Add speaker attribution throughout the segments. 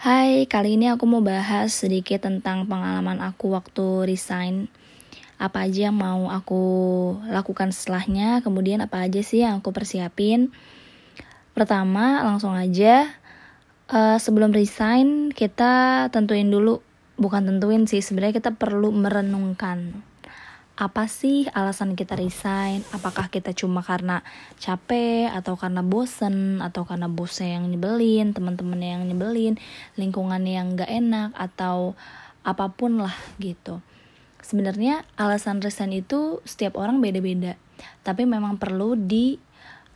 Speaker 1: Hai, kali ini aku mau bahas sedikit tentang pengalaman aku waktu resign. Apa aja yang mau aku lakukan setelahnya, kemudian apa aja sih yang aku persiapin. Pertama, langsung aja uh, sebelum resign kita tentuin dulu, bukan tentuin sih, sebenarnya kita perlu merenungkan apa sih alasan kita resign? Apakah kita cuma karena capek atau karena bosen atau karena bosnya yang nyebelin, teman-teman yang nyebelin, lingkungan yang gak enak atau apa pun lah gitu. Sebenarnya alasan resign itu setiap orang beda-beda, tapi memang perlu di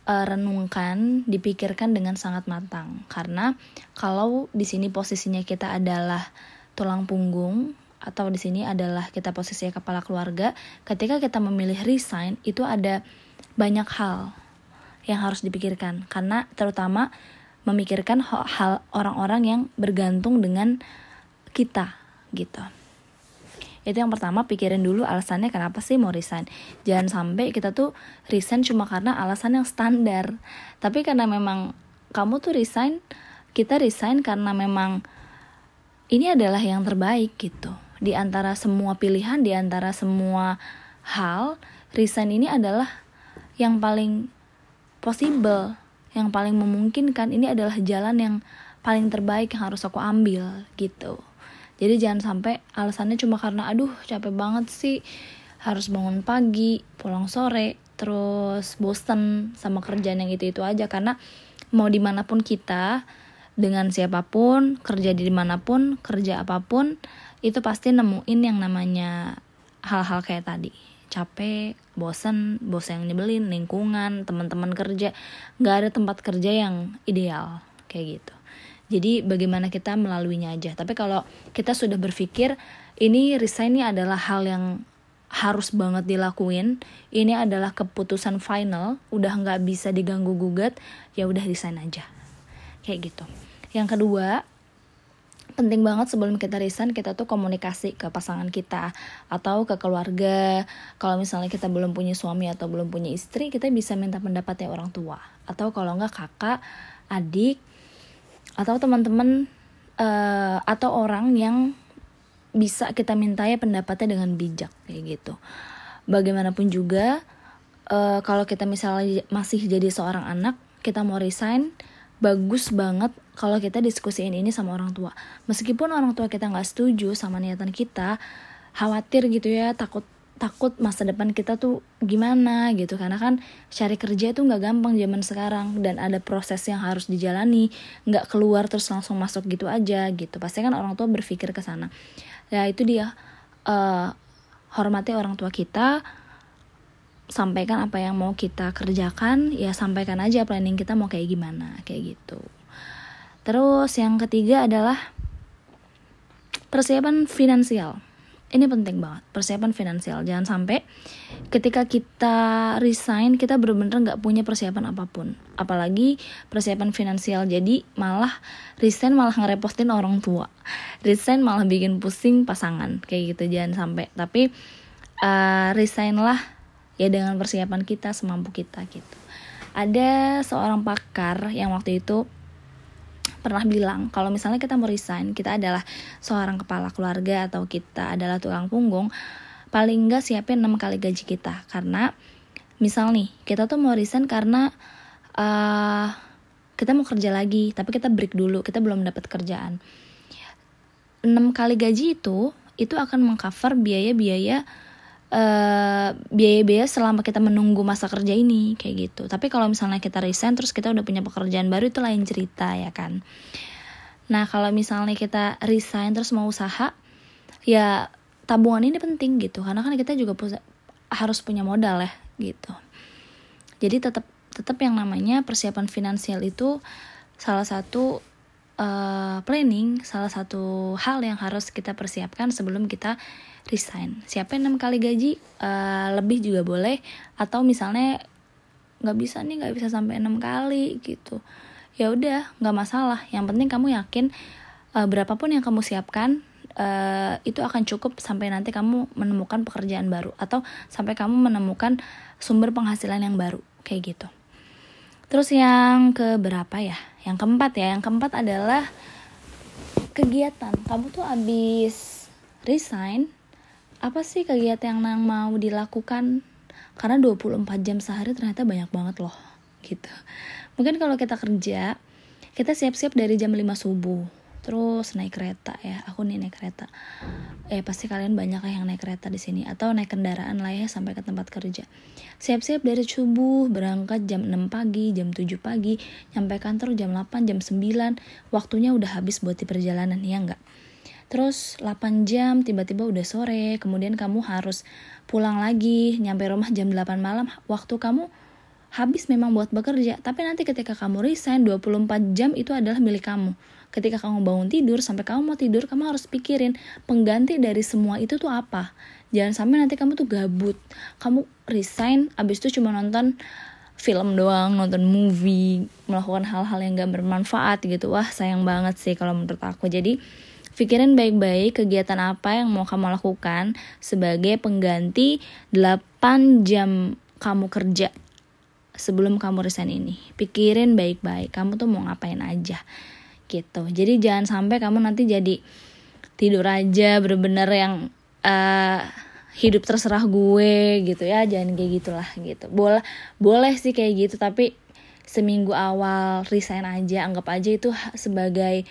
Speaker 1: uh, renungkan, dipikirkan dengan sangat matang. Karena kalau di sini posisinya kita adalah tulang punggung atau di sini adalah kita posisi kepala keluarga, ketika kita memilih resign itu ada banyak hal yang harus dipikirkan karena terutama memikirkan hal orang-orang yang bergantung dengan kita gitu. Itu yang pertama pikirin dulu alasannya kenapa sih mau resign. Jangan sampai kita tuh resign cuma karena alasan yang standar. Tapi karena memang kamu tuh resign, kita resign karena memang ini adalah yang terbaik gitu di antara semua pilihan, di antara semua hal, resign ini adalah yang paling possible, yang paling memungkinkan. Ini adalah jalan yang paling terbaik yang harus aku ambil gitu. Jadi jangan sampai alasannya cuma karena aduh capek banget sih harus bangun pagi, pulang sore, terus bosen sama kerjaan yang itu-itu aja karena mau di mana pun kita dengan siapa pun kerja di di mana pun kerja apa pun itu pasti nemuin yang namanya hal-hal kayak tadi. Capek bosen bosen yang nyebelin lingkungan teman-teman kerja. Nggak ada tempat kerja yang ideal kayak gitu. Jadi bagaimana kita melaluinya aja. Tapi kalau kita sudah berpikir ini resign ini adalah hal yang harus banget dilakuin ini adalah keputusan final udah nggak bisa diganggu gugat ya udah resign aja kayak gitu. Yang kedua penting banget sebelum kita resign kita tuh komunikasi ke pasangan kita atau ke keluarga. Kalau misalnya kita belum punya suami atau belum punya istri kita bisa minta pendapatnya orang tua. Atau kalau enggak kakak adik atau teman-teman uh, atau orang yang bisa kita mintai pendapatnya dengan bijak kayak gitu. Bagaimanapun juga uh, kalau kita misalnya masih jadi seorang anak kita mau resign bagus banget kalau kita diskusiin ini sama orang tua. Meskipun orang tua kita nggak setuju sama niatan kita khawatir gitu ya takut takut masa depan kita tuh gimana gitu. Karena kan cari kerja itu nggak gampang zaman sekarang dan ada proses yang harus dijalani. Nggak keluar terus langsung masuk gitu aja gitu. Pasti kan orang tua berpikir ke sana. Ya itu dia uh, hormati orang tua kita sampaikan apa yang mau kita kerjakan ya sampaikan aja planning kita mau kayak gimana kayak gitu. Terus yang ketiga adalah persiapan finansial. Ini penting banget persiapan finansial. Jangan sampai ketika kita resign kita benar-benar nggak punya persiapan apa pun. Apalagi persiapan finansial jadi malah resign malah ngerepostin orang tua. Resign malah bikin pusing pasangan kayak gitu. Jangan sampai tapi uh, resign lah ya dengan persiapan kita semampu kita gitu. Ada seorang pakar yang waktu itu pernah bilang kalau misalnya kita mau resign kita adalah seorang kepala keluarga atau kita adalah tukang punggung paling enggak siapin 6 kali gaji kita. Karena misal nih kita tuh mau resign karena uh, kita mau kerja lagi tapi kita break dulu kita belum dapat kerjaan. 6 kali gaji itu itu akan mengcover biaya-biaya eh, biaya-biaya selama kita menunggu masa kerja ini kayak gitu. Tapi kalau misalnya kita resign terus kita udah punya pekerjaan baru itu lain cerita ya kan? Nah kalau misalnya kita resign terus mau usaha ya tabungan ini penting gitu. Karena kan kita juga punya, harus punya modal ya gitu. Jadi tetap tetap yang namanya persiapan finansial itu salah satu uh, planning salah satu hal yang harus kita persiapkan sebelum kita resign. Siapa enam kali gaji? Uh, lebih juga boleh. Atau misalnya nggak bisa nih nggak bisa sampai enam kali gitu. Ya udah nggak masalah. Yang penting kamu yakin uh, berapapun yang kamu siapkan uh, itu akan cukup sampai nanti kamu menemukan pekerjaan baru. Atau sampai kamu menemukan sumber penghasilan yang baru. Kayak gitu terus yang ke berapa ya? Yang keempat ya. Yang keempat adalah kegiatan. Kamu tuh abis resign apa sih kegiatan yang mau dilakukan? Karena 24 jam sehari ternyata banyak banget loh gitu. Mungkin kalau kita kerja kita siap-siap dari jam 5 subuh terus naik kereta ya. Aku nih naik kereta. Eh pasti kalian banyak lah yang naik kereta di sini atau naik kendaraan lah ya sampai ke tempat kerja. Siap-siap dari subuh berangkat jam 6 pagi jam 7 pagi nyampe kantor jam 8 jam 9 waktunya udah habis buat di perjalanan ya enggak terus 8 jam tiba-tiba udah sore kemudian kamu harus pulang lagi nyampe rumah jam 8 malam. Waktu kamu habis memang buat bekerja tapi nanti ketika kamu resign 24 jam itu adalah milik kamu ketika kamu bangun tidur sampai kamu mau tidur kamu harus pikirin pengganti dari semua itu tuh apa. Jangan sampai nanti kamu tuh gabut. Kamu resign abis itu cuma nonton film doang nonton movie melakukan hal-hal yang gak bermanfaat gitu. Wah sayang banget sih kalau menurut aku. Jadi pikirin baik-baik kegiatan apa yang mau kamu lakukan sebagai pengganti 8 jam kamu kerja sebelum kamu resign ini. Pikirin baik-baik kamu tuh mau ngapain aja gitu. Jadi jangan sampai kamu nanti jadi tidur aja bener-bener yang uh, hidup terserah gue gitu ya. Jangan kayak gitulah gitu. Boleh boleh sih kayak gitu tapi seminggu awal resign aja anggap aja itu sebagai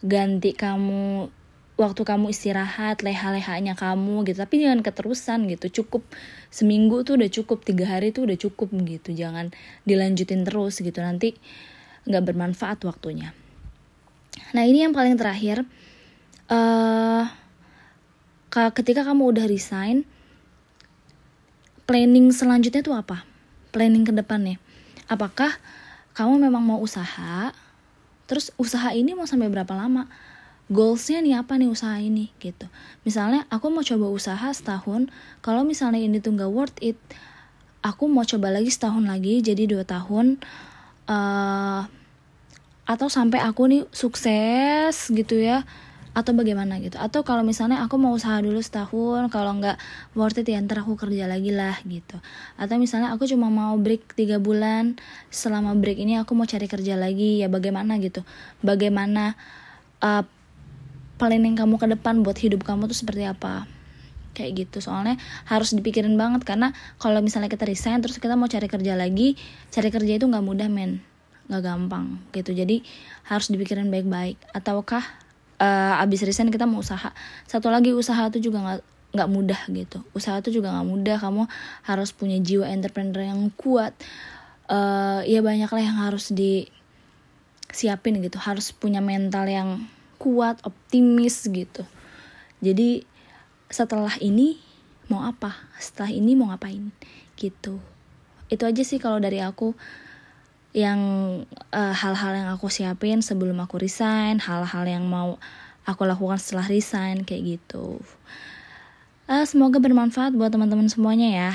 Speaker 1: ganti kamu waktu kamu istirahat leha-lehanya kamu gitu. Tapi jangan keterusan gitu. Cukup seminggu tuh udah cukup tiga hari tuh udah cukup gitu. Jangan dilanjutin terus gitu. Nanti nggak bermanfaat waktunya Nah ini yang paling terakhir, uh, ketika kamu udah resign, planning selanjutnya tuh apa? Planning ke depannya. Apakah kamu memang mau usaha? Terus usaha ini mau sampai berapa lama? Goalsnya nih apa nih usaha ini gitu. Misalnya aku mau coba usaha setahun, kalau misalnya ini tuh nggak worth it, aku mau coba lagi setahun lagi, jadi dua tahun. Uh, atau sampai aku nih sukses gitu ya atau bagaimana gitu. Atau kalau misalnya aku mau usaha dulu setahun kalau nggak worth it ya ntar aku kerja lagi lah gitu. Atau misalnya aku cuma mau break tiga bulan selama break ini aku mau cari kerja lagi ya bagaimana gitu. Bagaimana uh, planning kamu ke depan buat hidup kamu tuh seperti apa? Kayak gitu soalnya harus dipikirin banget karena kalau misalnya kita resign terus kita mau cari kerja lagi cari kerja itu nggak mudah men nggak gampang gitu. Jadi harus dipikirin baik-baik. Ataukah uh, abis resign kita mau usaha. Satu lagi usaha itu juga nggak nggak mudah gitu. Usaha itu juga nggak mudah. Kamu harus punya jiwa entrepreneur yang kuat. Uh, ya banyak lah yang harus disiapin gitu. Harus punya mental yang kuat optimis gitu. Jadi setelah ini mau apa? Setelah ini mau ngapain? Gitu. Itu aja sih kalau dari aku yang eh, hal-hal uh, yang aku siapin sebelum aku resign, hal-hal yang mau aku lakukan setelah resign kayak gitu. Uh, semoga bermanfaat buat teman-teman semuanya ya.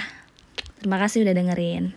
Speaker 1: Terima kasih udah dengerin.